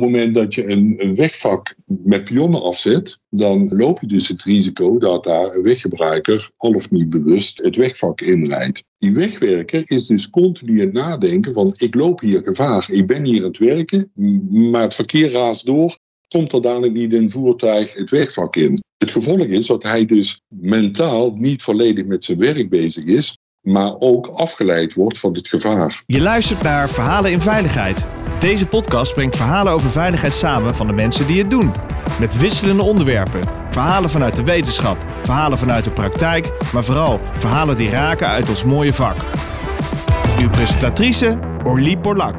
op het moment dat je een, wegvak met pionnen afzet, dan loop je dus het risico dat daar een weggebruiker al of niet bewust het wegvak inrijdt. Die wegwerker is dus continu aan nadenken van ik loop hier gevaar, ik ben hier aan het werken, maar het verkeer raast door, komt er dadelijk niet een voertuig het wegvak in. Het gevolg is dat hij dus mentaal niet volledig met zijn werk bezig is, maar ook afgeleid wordt van het gevaar. Je luistert naar Verhalen in Veiligheid. Deze podcast brengt verhalen over veiligheid samen van de mensen die het doen. Met wisselende onderwerpen. Verhalen vanuit de wetenschap, verhalen vanuit de praktijk, maar vooral verhalen die raken uit ons mooie vak. Uw presentatrice Orlie Borlak.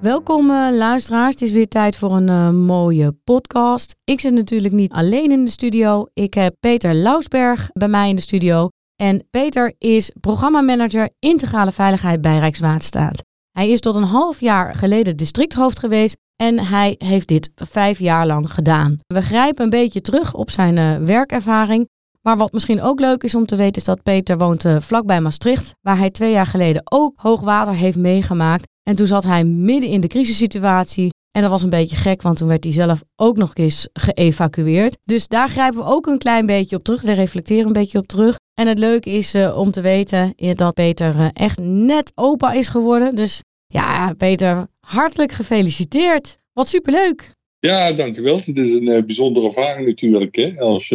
Welkom uh, luisteraars, het is weer tijd voor een uh, mooie podcast. Ik zit natuurlijk niet alleen in de studio. Ik heb Peter Lausberg bij mij in de studio. En Peter is programmamanager integrale veiligheid bij Rijkswaterstaat. Hij is tot een half jaar geleden districthoofd geweest en hij heeft dit vijf jaar lang gedaan. We grijpen een beetje terug op zijn uh, werkervaring. Maar wat misschien ook leuk is om te weten is dat Peter woont uh, vlakbij Maastricht, waar hij twee jaar geleden ook hoogwater heeft meegemaakt. En toen zat hij midden in de crisissituatie. En dat was een beetje gek, want toen werd hij zelf ook nog eens geëvacueerd. Dus daar grijpen we ook een klein beetje op terug. Daar reflecteren een beetje op terug. En het leuke is uh, om te weten dat Peter uh, echt net opa is geworden. Dus ja, Peter, hartelijk gefeliciteerd. Wat superleuk. Ja, dankjewel. Het is een bijzondere ervaring natuurlijk. Hè? Als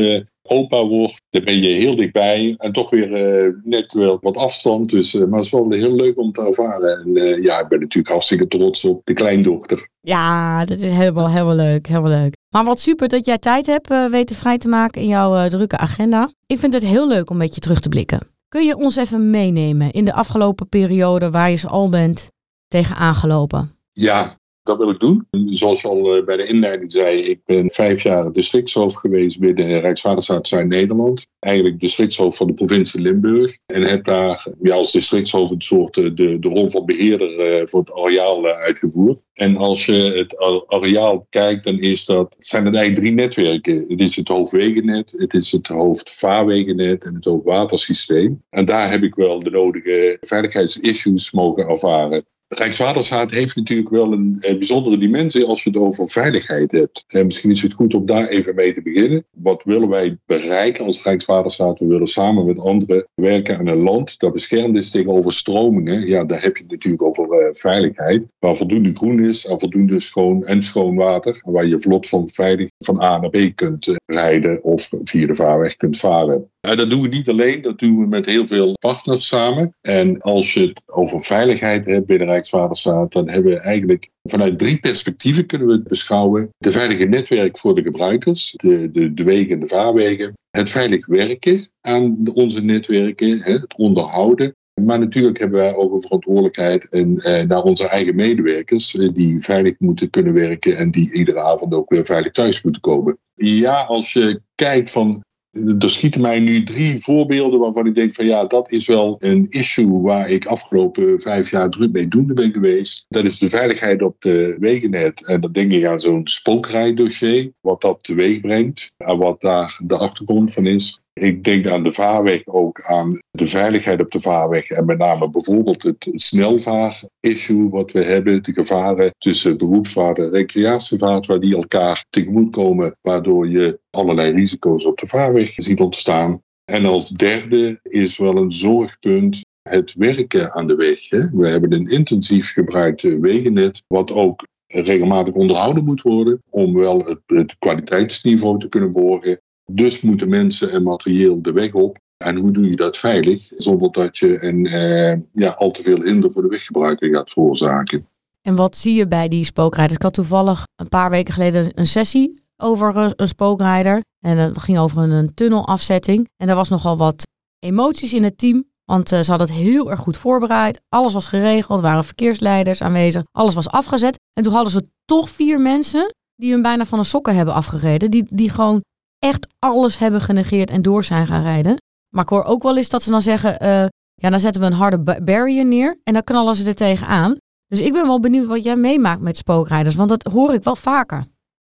opa wordt, dan ben je heel dichtbij. En toch weer uh, net wel wat afstand. Dus, uh, maar het is wel heel leuk om te ervaren. En uh, ja, ik ben natuurlijk hartstikke trots op de kleindochter. Ja, dat is helemaal, helemaal leuk. Helemaal leuk. Maar wat super dat jij tijd hebt weten vrij te maken in jouw drukke agenda. Ik vind het heel leuk om een beetje terug te blikken. Kun je ons even meenemen in de afgelopen periode waar je zo al bent tegen aangelopen? Ja, dat wil ik doen. Zoals je al eh, bij de inleiding zei, ik ben vijf jaar districtshoofd geweest binnen Rijkswaterstaat Zuid-Nederland. Eigenlijk districtshoofd van de provincie Limburg. En heb daar ja, als districtshoofd een soort eh, de, de rol van beheerder eh, voor het areaal uitgevoerd. En als je het areaal kijkt, dan is dat, zijn het eigenlijk drie netwerken. Het is het hoofdwegennet, het is het hoofdvaarwegennet en het hoofdwatersysteem. En daar heb ik wel de nodige veiligheidsissues mogen ervaren. Rijkswaterstaat heeft natuurlijk wel een, bijzondere dimensie als je het over veiligheid hebt. En misschien is het goed om daar even mee te beginnen. Wat willen wij bereiken als Rijkswaterstaat? We willen samen met anderen werken aan een land dat beschermd is tegen overstromingen. Ja, daar heb je het natuurlijk over uh, veiligheid. Waar voldoende groen is en voldoende schoon en schoon water. Waar je vlot van veilig van A naar B kunt uh, rijden of via de vaarweg kunt varen. En dat doen we niet alleen, dat doen we met heel veel partners samen. En als je het over veiligheid hebt binnen Rijkswaterstaat, dan hebben we eigenlijk vanuit drie perspectieven kunnen we het beschouwen. De veilige netwerk voor de gebruikers, de, de, de wegen en de vaarwegen. Het veilig werken aan onze netwerken, het onderhouden. Maar natuurlijk hebben wij ook een verantwoordelijkheid en, eh, naar onze eigen medewerkers, eh, die veilig moeten kunnen werken en die iedere avond ook weer veilig thuis moeten komen. Ja, als je kijkt van er schieten mij nu drie voorbeelden waarvan ik denk van ja, dat is wel een issue waar ik afgelopen vijf jaar druk mee doende ben geweest. Dat is de veiligheid op de wegennet. En dan denk ik aan zo'n spookrijdossier, wat dat teweeg brengt en wat daar de achtergrond van is. Ik denk aan de vaarweg ook, aan de veiligheid op de vaarweg. En met name bijvoorbeeld het snelvaar-issue wat we hebben. De gevaren tussen beroepsvaart en recreatievaart, waar die elkaar tegemoet komen. Waardoor je allerlei risico's op de vaarweg ziet ontstaan. En als derde is wel een zorgpunt het werken aan de weg. We hebben een intensief gebruikt wegennet, wat ook regelmatig onderhouden moet worden om wel het, het kwaliteitsniveau te kunnen borgen. Dus moeten mensen en materieel de weg op. En hoe doe je dat veilig zonder dat je een, eh, ja, al te veel hinder voor de weggebruiker gaat veroorzaken? En wat zie je bij die spookrijders? Ik had toevallig een paar weken geleden een sessie over een spookrijder. En het ging over een tunnelafzetting. En er was nogal wat emoties in het team. Want uh, ze hadden het heel erg goed voorbereid. Alles was geregeld. Er waren verkeersleiders aanwezig. Alles was afgezet. En toen hadden ze toch vier mensen die hun bijna van de sokken hebben afgereden. Die, die gewoon echt alles hebben genegeerd en door zijn gaan rijden. Maar ik hoor ook wel eens dat ze dan zeggen, uh, ja, dan zetten we een harde barrier neer en dan knallen ze er tegenaan. Dus ik ben wel benieuwd wat jij meemaakt met spookrijders, want dat hoor ik wel vaker.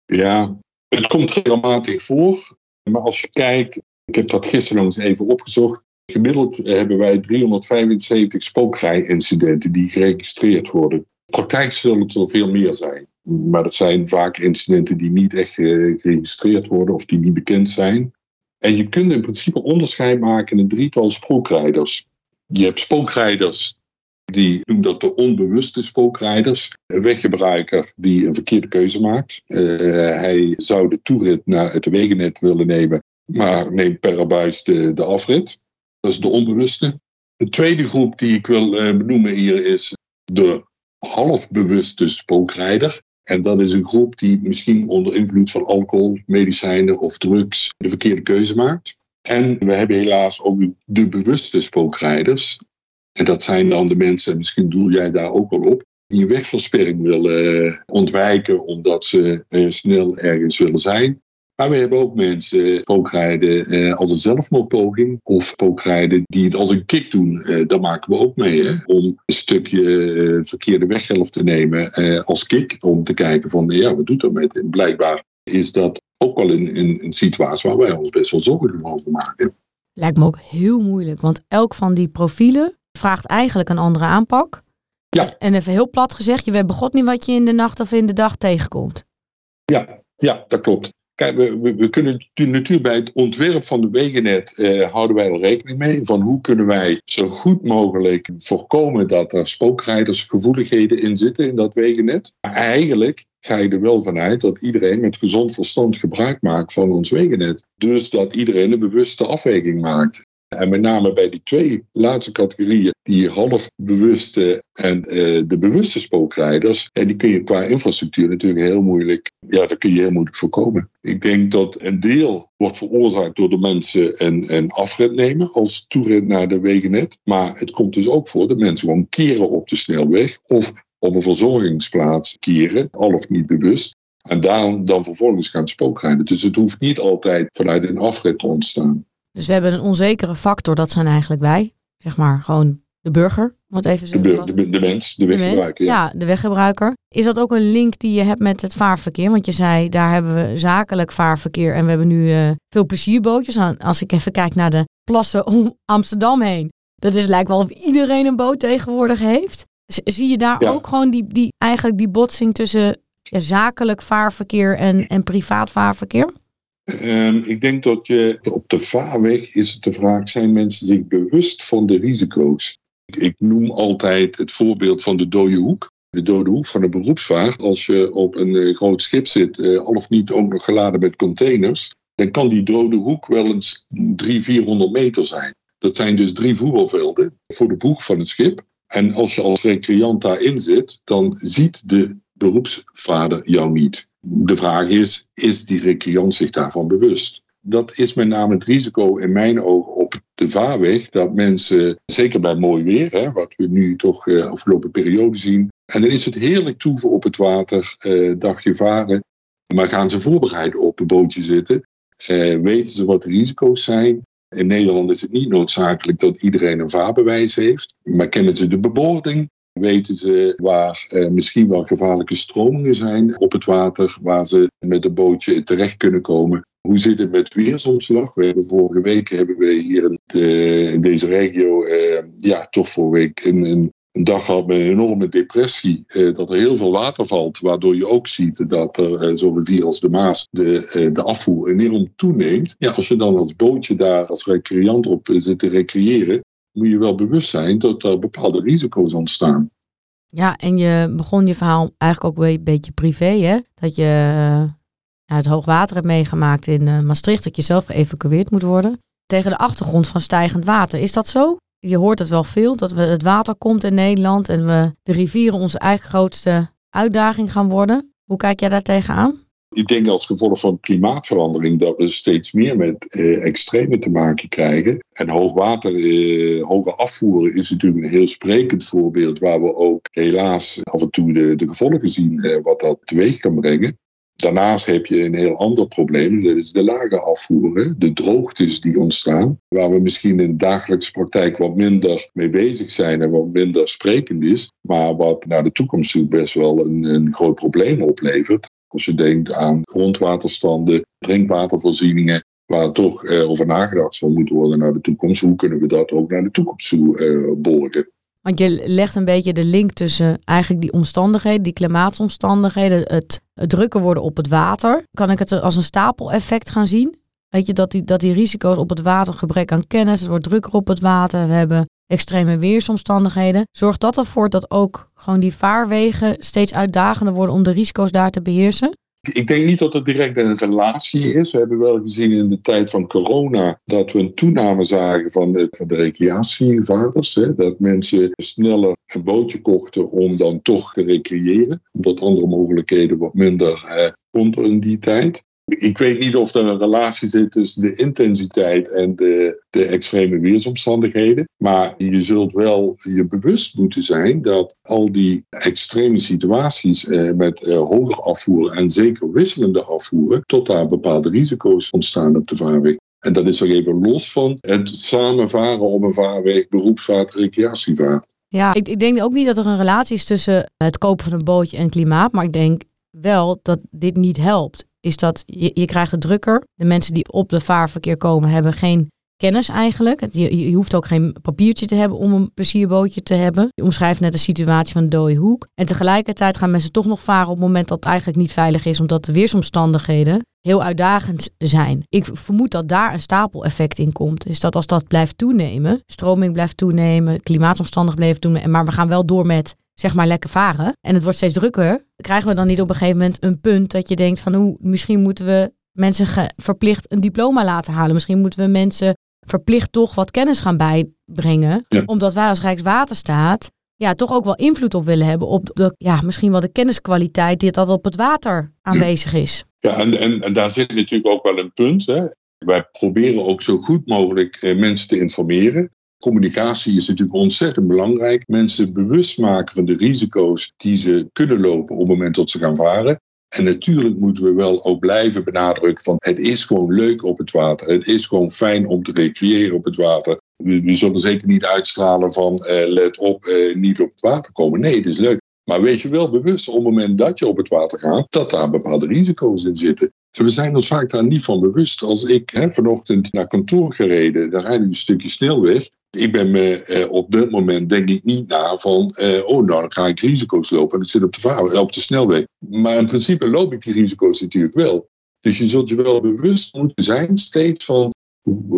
Ja, het komt regelmatig voor. Maar als je kijkt, ik heb dat gisteren nog eens even opgezocht. Gemiddeld hebben wij 375 spookrijincidenten die geregistreerd worden. Praktijk zullen het er veel meer zijn. Maar dat zijn vaak incidenten die niet echt geregistreerd worden of die niet bekend zijn. En je kunt in principe onderscheid maken in een drietal spookrijders. Je hebt spookrijders, die noemen dat de onbewuste spookrijders. Een weggebruiker die een verkeerde keuze maakt. Uh, hij zou de toerit naar het wegennet willen nemen, maar neemt per abuis de, de afrit. Dat is de onbewuste. De tweede groep die ik wil uh, benoemen hier is de halfbewuste spookrijder. En dat is een groep die misschien onder invloed van alcohol, medicijnen of drugs de verkeerde keuze maakt. En we hebben helaas ook de bewuste spookrijders. En dat zijn dan de mensen, misschien doel jij daar ook al op, die een wegversperring willen eh, ontwijken omdat ze eh, snel ergens willen zijn. Maar we hebben ook mensen spookrijden eh, als een zelfmoordpoging of spookrijden die het als een kick doen. Eh, daar maken we ook mee hè? om een stukje eh, verkeerde weghelft te nemen eh, als kick. Om te kijken van ja, wat doet dat met? En blijkbaar is dat ook wel een, een, een situatie waar wij ons best wel zorgen over maken. Lijkt me ook heel moeilijk, want elk van die profielen vraagt eigenlijk een andere aanpak. Ja. En even heel plat gezegd, je weet begot niet wat je in de nacht of in de dag tegenkomt. Ja, ja dat klopt. Kijk, we, kunnen natuurlijk bij het ontwerp van de wegennet eh, houden wij al rekening mee van hoe kunnen wij zo goed mogelijk voorkomen dat er spookrijdersgevoeligheden in zitten in dat wegennet. Maar eigenlijk ga je er wel vanuit dat iedereen met gezond verstand gebruik maakt van ons wegennet. Dus dat iedereen een bewuste afweging maakt. En met name bij die twee laatste categorieën, die half bewuste en uh, de bewuste spookrijders, en die kun je qua infrastructuur natuurlijk heel moeilijk, ja, dat kun je heel moeilijk voorkomen. Ik denk dat een deel wordt veroorzaakt door de mensen een, een afrit nemen als toerit naar de wegennet. Maar het komt dus ook voor dat mensen gewoon keren op de snelweg of op een verzorgingsplaats keren, al of niet bewust. En daar dan vervolgens gaan spookrijden. Dus het hoeft niet altijd vanuit een afrit te ontstaan. Dus we hebben een onzekere factor, dat zijn eigenlijk wij. Zeg maar gewoon de burger, om even de, de, de, mens, de weggebruiker. ja. ja. de weggebruiker. Is dat ook een link die je hebt met het vaarverkeer? Want je zei, daar hebben we zakelijk vaarverkeer en we hebben nu uh, veel plezierbootjes. Als ik even kijk naar de plassen om Amsterdam heen. Dat is, lijkt wel of iedereen een boot tegenwoordig heeft. zie je daar ook gewoon die, die, eigenlijk die botsing tussen ja, zakelijk vaarverkeer en, en privaat vaarverkeer? Um, ik denk dat je op de vaarweg is het de vraag: zijn mensen zich bewust van de risico's? Ik noem altijd het voorbeeld van de dode hoek. De dode hoek van de beroepsvaart. Als je op een uh, groot schip zit, uh, al of niet ook nog geladen met containers, dan kan die dode hoek wel eens 300, 400 meter zijn. Dat zijn dus drie voetbalvelden voor de boeg van het schip. En als je als recreant daarin zit, dan ziet de beroepsvader jou niet. De vraag is, is die recreant zich daarvan bewust? Dat is met name het risico in mijn ogen op de vaarweg, dat mensen, zeker bij mooi weer, hè, wat we nu toch uh, afgelopen periode zien, en dan is het heerlijk toeven op het water, uh, dagje varen, maar gaan ze voorbereid op een bootje zitten, uh, weten ze wat de risico's zijn. In Nederland is het niet noodzakelijk dat iedereen een vaarbewijs heeft, maar kennen ze de beboording, weten ze waar eh, misschien wel gevaarlijke stromingen zijn op het water, waar ze met een bootje terecht kunnen komen. Hoe zit het met weersomslag? We hebben vorige week hebben we hier in, de, deze regio, eh, ja, toch voor week een, een, dag gehad met een enorme depressie. Eh, dat er heel veel water valt, waardoor je ook ziet dat er zo'n rivier als de Maas de, de afvoer enorm toeneemt. Ja, als je dan als bootje daar als recreant op zit te recreëren, moet je wel bewust zijn dat er bepaalde risico's ontstaan. Ja, en je begon je verhaal eigenlijk ook een beetje privé, hè? Dat je ja, het hoogwater hebt meegemaakt in uh, Maastricht, dat je zelf geëvacueerd moet worden. Tegen de achtergrond van stijgend water. Is dat zo? Je hoort het wel veel, dat we, het water komt in Nederland en we de rivieren onze eigen grootste uitdaging gaan worden. Hoe kijk jij daar tegenaan? Ik denk als gevolg van klimaatverandering dat we steeds meer met eh, extreme te maken krijgen. En hoogwater, eh, hoge afvoeren is natuurlijk een heel sprekend voorbeeld waar we ook helaas af en toe de, de gevolgen zien eh, wat dat teweeg kan brengen. Daarnaast heb je een heel ander probleem, dat is de lage afvoeren, de droogtes die ontstaan, waar we misschien in de dagelijkse praktijk wat minder mee bezig zijn en wat minder sprekend is, maar wat naar de toekomst toe best wel een, een groot probleem oplevert. Als je denkt aan grondwaterstanden, drinkwatervoorzieningen, waar toch eh, over nagedacht zal moeten worden naar de toekomst. Hoe kunnen we dat ook naar de toekomst toe uh, borgen? Want je legt een beetje de link tussen eigenlijk die omstandigheden, die klimaatomstandigheden, het, het drukker worden op het water. Kan ik het als een stapeleffect gaan zien? Weet je, dat die, dat die risico's op het water, gebrek aan kennis, het wordt drukker op het water, we hebben extreme weersomstandigheden. Zorgt dat ervoor dat ook gewoon die vaarwegen steeds uitdagender worden om de risico's daar te beheersen? Ik denk niet dat het direct een relatie is. We hebben wel gezien in de tijd van corona dat we een toename zagen van de, van de recreatievaarders. Hè? Dat mensen sneller een bootje kochten om dan toch te recreëren. Omdat andere mogelijkheden wat minder eh, konden in die tijd ik weet niet of er een relatie zit tussen de intensiteit en de, de extreme weersomstandigheden. Maar je zult wel je bewust moeten zijn dat al die extreme situaties eh, met eh, hoger afvoer en zeker wisselende afvoeren, tot daar bepaalde risico's ontstaan op de vaarweg. En dat is er even los van het samenvaren op een vaarweg, beroepsvaart, recreatievaart. Ja, ik, ik denk ook niet dat er een relatie is tussen het kopen van een bootje en klimaat. Maar ik denk wel dat dit niet helpt is dat je, je krijgt het drukker. De mensen die op de vaarverkeer komen hebben geen kennis eigenlijk. Je, je hoeft ook geen papiertje te hebben om een plezierbootje te hebben. Je omschrijft net de situatie van Dode Hoek. En tegelijkertijd gaan mensen toch nog varen op het moment dat het eigenlijk niet veilig is, omdat de weersomstandigheden heel uitdagend zijn. Ik vermoed dat daar een stapeleffect in komt. Is dat als dat blijft toenemen, stroming blijft toenemen, klimaatomstandigheden blijven toenemen, maar we gaan wel door met zeg maar lekker varen en het wordt steeds drukker, krijgen we dan niet op een gegeven moment een punt dat je denkt van hoe misschien moeten we mensen verplicht een diploma laten halen. Misschien moeten we mensen verplicht toch wat kennis gaan bijbrengen. Omdat wij als Rijkswaterstaat ja, toch ook wel invloed op willen hebben op de, ja, misschien wel de kenniskwaliteit die dat op het water aanwezig is. Ja, en, en, en daar zit natuurlijk ook wel een punt. Hè. Wij proberen ook zo goed mogelijk eh, mensen te informeren. Communicatie is natuurlijk ontzettend belangrijk. Mensen bewust maken van de risico's die ze kunnen lopen op het moment dat ze gaan varen. En natuurlijk moeten we wel ook blijven benadrukken van het is gewoon leuk op het water. Het is gewoon fijn om te recreëren op het water. We, zullen zeker niet uitstralen van uh, let op, uh, niet op het water komen. Nee, het is leuk. Maar wees je wel bewust op het moment dat je op het water gaat, dat daar bepaalde risico's in zitten. En we zijn ons vaak daar niet van bewust. Als ik hè, vanochtend naar kantoor gereden, dan rijd ik een stukje snelweg. Ik ben me eh, op dit moment denk ik niet na van, eh, oh nou dan ga ik risico's lopen. Dat zit op de, vaar, op de snelweg. Maar in principe loop ik die risico's natuurlijk wel. Dus je zult je wel bewust moeten zijn steeds van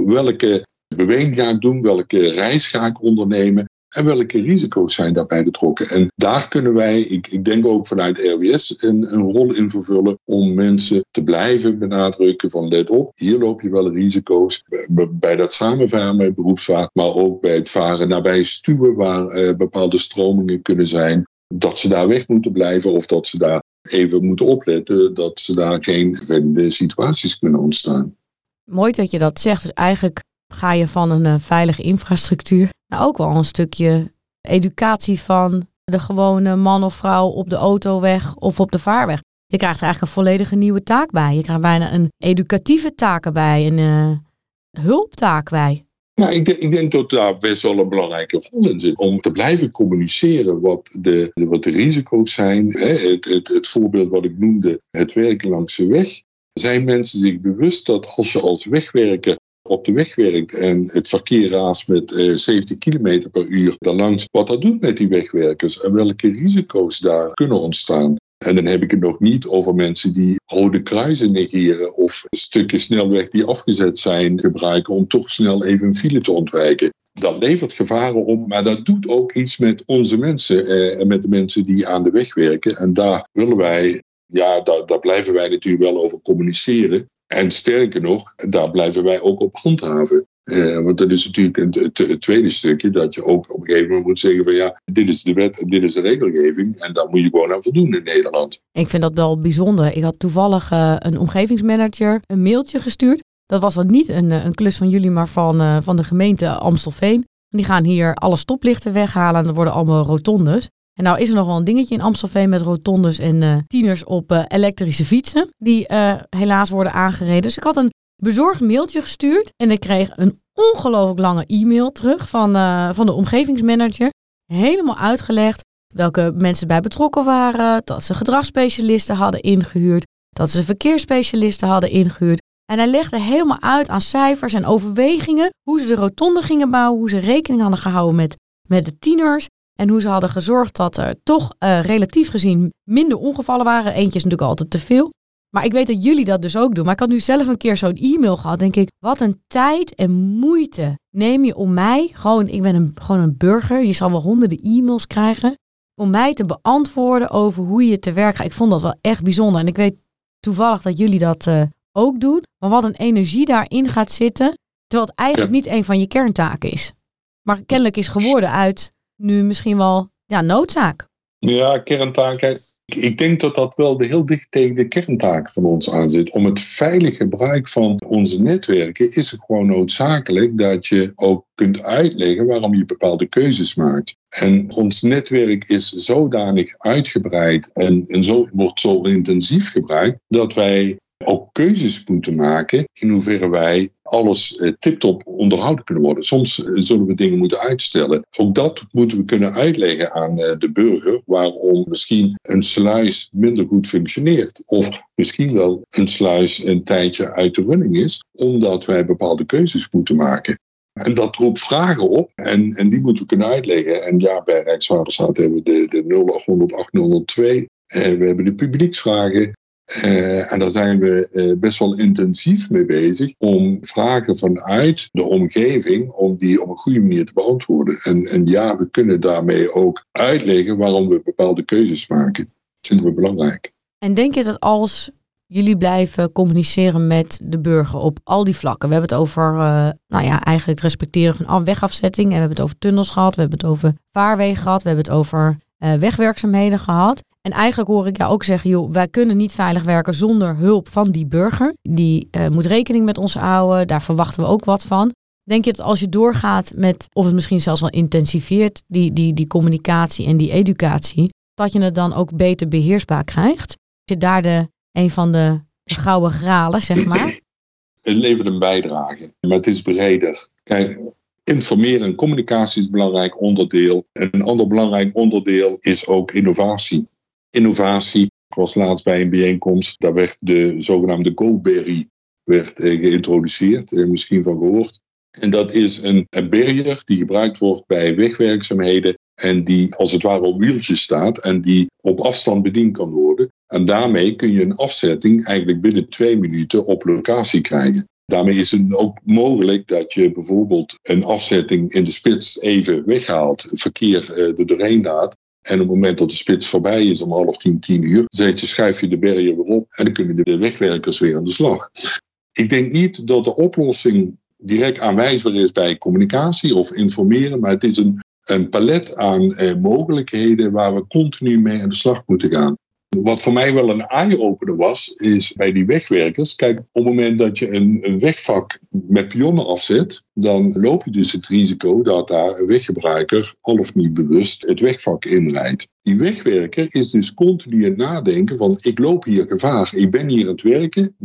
welke beweging ga ik doen, welke reis ga ik ondernemen. En welke risico's zijn daarbij betrokken? En daar kunnen wij, ik, ik denk ook vanuit RWS, een, een rol in vervullen om mensen te blijven benadrukken van let op, hier loop je wel risico's bij dat samenvaren met beroepsvaart, maar ook bij het varen nabij stuwen waar uh, bepaalde stromingen kunnen zijn, dat ze daar weg moeten blijven of dat ze daar even moeten opletten dat ze daar geen vervelende situaties kunnen ontstaan. Mooi dat je dat zegt. Dus eigenlijk ga je van een uh, veilige infrastructuur nou, ook wel een stukje educatie van de gewone man of vrouw op de autoweg of op de vaarweg. Je krijgt er eigenlijk een volledige nieuwe taak bij. Je krijgt bijna een educatieve taak erbij, een uh, hulptaak bij. Nou, ik, denk, ik denk dat daar best wel een belangrijke rol in zit. Om te blijven communiceren wat de, wat de risico's zijn. Het, het, het voorbeeld wat ik noemde, het werken langs de weg. Zijn mensen zich bewust dat als je als wegwerker op de weg werkt en het verkeer raast met 70 eh, km per uur daarlangs, wat dat doet met die wegwerkers en welke risico's daar kunnen ontstaan. En dan heb ik het nog niet over mensen die rode kruisen negeren of stukken snelweg die afgezet zijn gebruiken om toch snel even een file te ontwijken. Dat levert gevaren op, maar dat doet ook iets met onze mensen eh, en met de mensen die aan de weg werken. En daar willen wij, ja, daar blijven wij natuurlijk wel over communiceren. En sterker nog, daar blijven wij ook op handhaven. Uh, want dat is natuurlijk het, tweede stukje, dat je ook op een gegeven moment moet zeggen van ja, dit is de wet, dit is de regelgeving en daar moet je gewoon aan voldoen in Nederland. Ik vind dat wel bijzonder. Ik had toevallig uh, een omgevingsmanager een mailtje gestuurd. Dat was dan niet een, eh, een klus van jullie, maar van, van de gemeente Amstelveen. Die gaan hier alle stoplichten weghalen en er worden allemaal rotondes. En nou is er nog wel een dingetje in Amstelveen met rotondes en uh, tieners op uh, elektrische fietsen. Die uh, helaas worden aangereden. Dus ik had een bezorgd mailtje gestuurd. En ik kreeg een ongelooflijk lange e-mail terug van, van de omgevingsmanager. Helemaal uitgelegd welke mensen bij betrokken waren. Dat ze gedragsspecialisten hadden ingehuurd. Dat ze verkeersspecialisten hadden ingehuurd. En hij legde helemaal uit aan cijfers en overwegingen hoe ze de rotonde gingen bouwen, hoe ze rekening hadden gehouden met, met de tieners En hoe ze hadden gezorgd dat er toch uh, relatief gezien minder ongevallen waren. Eentje is natuurlijk altijd te veel. Maar ik weet dat jullie dat dus ook doen. Maar ik had nu zelf een keer zo'n e-mail gehad. Denk ik, wat een tijd en moeite neem je om mij, gewoon, ik ben een, gewoon een burger. Je zal wel honderden e-mails krijgen. Om mij te beantwoorden over hoe je te werk gaat. Ik vond dat wel echt bijzonder. En ik weet toevallig dat jullie dat uh, ook doen. Maar wat een energie daarin gaat zitten. Terwijl het eigenlijk niet een van je kerntaken is. Maar kennelijk is geworden uit nu misschien wel ja, noodzaak. Ja, kerntaak. Ik denk dat dat wel heel dicht tegen de kerntaak van ons aan zit. Om het veilig gebruik van onze netwerken is het gewoon noodzakelijk dat je ook kunt uitleggen waarom je bepaalde keuzes maakt. En ons netwerk is zodanig uitgebreid en, en zo, wordt zo intensief gebruikt dat wij ook keuzes moeten maken in hoeverre wij alles eh, tip-top onderhouden kunnen worden. Soms eh, zullen we dingen moeten uitstellen. Ook dat moeten we kunnen uitleggen aan eh, de burger waarom misschien een sluis minder goed functioneert. Of misschien wel een sluis een tijdje uit de running is, omdat wij bepaalde keuzes moeten maken. En dat roept vragen op en, en die moeten we kunnen uitleggen. En ja, bij Rijkswaterstaat hebben we de, de 0800 8002. we hebben de publieksvragen. Uh, en daar zijn we uh, best wel intensief mee bezig om vragen vanuit de omgeving, om die op een goede manier te beantwoorden. En, en ja, we kunnen daarmee ook uitleggen waarom we bepaalde keuzes maken. Dat vinden we belangrijk. En denk je dat als jullie blijven communiceren met de burger op al die vlakken. We hebben het over, uh, nou ja, eigenlijk respecteren van wegafzetting. En we hebben het over tunnels gehad. We hebben het over vaarwegen gehad. We hebben het over uh, wegwerkzaamheden gehad. En eigenlijk hoor ik jou ook zeggen, joh, wij kunnen niet veilig werken zonder hulp van die burger. Die uh, moet rekening met ons houden, daar verwachten we ook wat van. Denk je dat als je doorgaat met, of het misschien zelfs wel intensiveert, die, die, die communicatie en die educatie, dat je het dan ook beter beheersbaar krijgt? Je daar de, een van de, de gouden gralen, zeg maar? Het levert een bijdrage, maar het is breder. Kijk, informeren en communicatie is een belangrijk onderdeel. En een ander belangrijk onderdeel is ook innovatie innovatie. Ik was laatst bij een bijeenkomst, daar werd de zogenaamde GoBerry werd, eh, geïntroduceerd, eh, misschien van gehoord. En dat is een barrier die gebruikt wordt bij wegwerkzaamheden en die als het ware op wieltjes staat en die op afstand bediend kan worden. En daarmee kun je een afzetting eigenlijk binnen twee minuten op locatie krijgen. Daarmee is het ook mogelijk dat je bijvoorbeeld een afzetting in de spits even weghaalt, verkeer uh, er doorheen laat en op het moment dat de spits voorbij is om half tien, tien uur, zet je, schuif je de barrier weer op en dan kunnen de wegwerkers weer aan de slag. Ik denk niet dat de oplossing direct aanwijsbaar is bij communicatie of informeren, maar het is een, een palet aan eh, mogelijkheden waar we continu mee aan de slag moeten gaan. Wat voor mij wel een eye-opener was, is bij die wegwerkers. Kijk, op het moment dat je een, wegvak met pionnen afzet, dan loop je dus het risico dat daar een weggebruiker al of niet bewust het wegvak inrijdt. Die wegwerker is dus continu het nadenken van ik loop hier gevaar, ik ben hier aan het werken,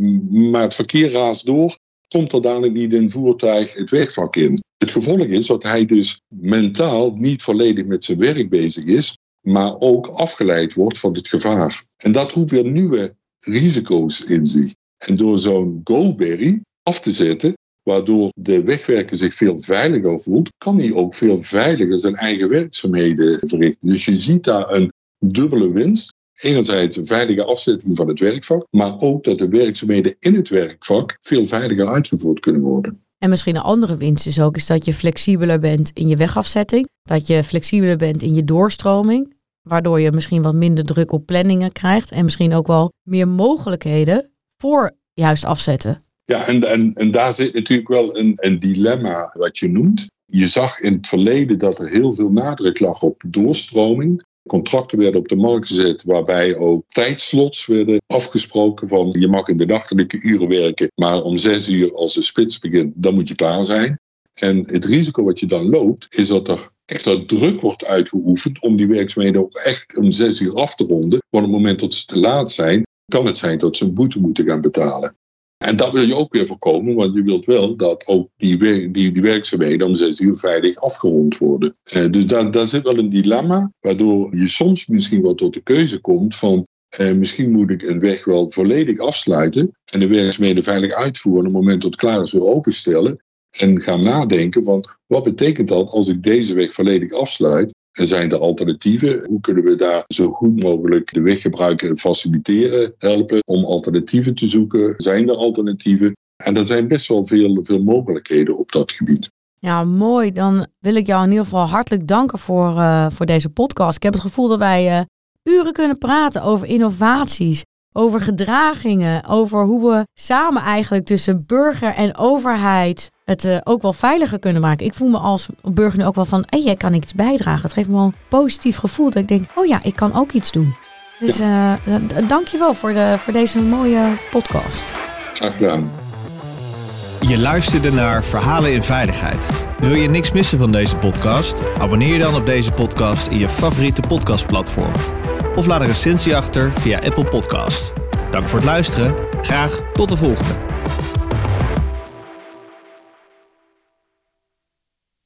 maar het verkeer raast door, komt er dadelijk niet een voertuig het wegvak in. Het gevolg is dat hij dus mentaal niet volledig met zijn werk bezig is, maar ook afgeleid wordt van het gevaar. En dat roept weer nieuwe risico's in zich. En door zo'n GoBerry af te zetten, waardoor de wegwerker zich veel veiliger voelt, kan hij ook veel veiliger zijn eigen werkzaamheden verrichten. Dus je ziet daar een dubbele winst. Enerzijds een veilige afzetting van het werkvak, maar ook dat de werkzaamheden in het werkvak veel veiliger uitgevoerd kunnen worden. En misschien een andere winst is ook is dat je flexibeler bent in je wegafzetting, dat je flexibeler bent in je doorstroming, waardoor je misschien wat minder druk op planningen krijgt en misschien ook wel meer mogelijkheden voor juist afzetten. Ja, en, en, en daar zit natuurlijk wel een, een dilemma wat je noemt. Je zag in het verleden dat er heel veel nadruk lag op doorstroming. Contracten werden op de markt gezet waarbij ook tijdslots werden afgesproken van je mag in de nachtelijke uren werken, maar om zes uur als de spits begint, dan moet je klaar zijn. En het risico wat je dan loopt, is dat er extra druk wordt uitgeoefend om die werkzaamheden ook echt om zes uur af te ronden. Want op het moment dat ze te laat zijn, kan het zijn dat ze een boete moeten gaan betalen. En dat wil je ook weer voorkomen, want je wilt wel dat ook die, die, die werkzaamheden om zes uur veilig afgerond worden. Eh, dus daar, zit wel een dilemma, waardoor je soms misschien wel tot de keuze komt van eh, misschien moet ik een weg wel volledig afsluiten en de werkzaamheden veilig uitvoeren. Op het moment dat het klaar is weer openstellen. En gaan nadenken van wat betekent dat als ik deze weg volledig afsluit En zijn er alternatieven? Hoe kunnen we daar zo goed mogelijk de weggebruiker en faciliteren, helpen om alternatieven te zoeken? Zijn er alternatieven? En er zijn best wel veel, veel mogelijkheden op dat gebied. Ja, mooi. Dan wil ik jou in ieder geval hartelijk danken voor, uh, voor deze podcast. Ik heb het gevoel dat wij uh, uren kunnen praten over innovaties, over gedragingen, over hoe we samen eigenlijk tussen burger en overheid het uh, ook wel veiliger kunnen maken. Ik voel me als burger nu ook wel van, hé, jij kan iets bijdragen. Het geeft me wel een positief gevoel dat ik denk, oh ja, ik kan ook iets doen. Dus ja. dank je wel voor, de, voor deze mooie podcast. Graag gedaan. Je luisterde naar Verhalen in Veiligheid. Wil je niks missen van deze podcast? Abonneer je dan op deze podcast in je favoriete podcastplatform. Of laat een recensie achter via Apple Podcast. Dank voor het luisteren. Graag tot de volgende.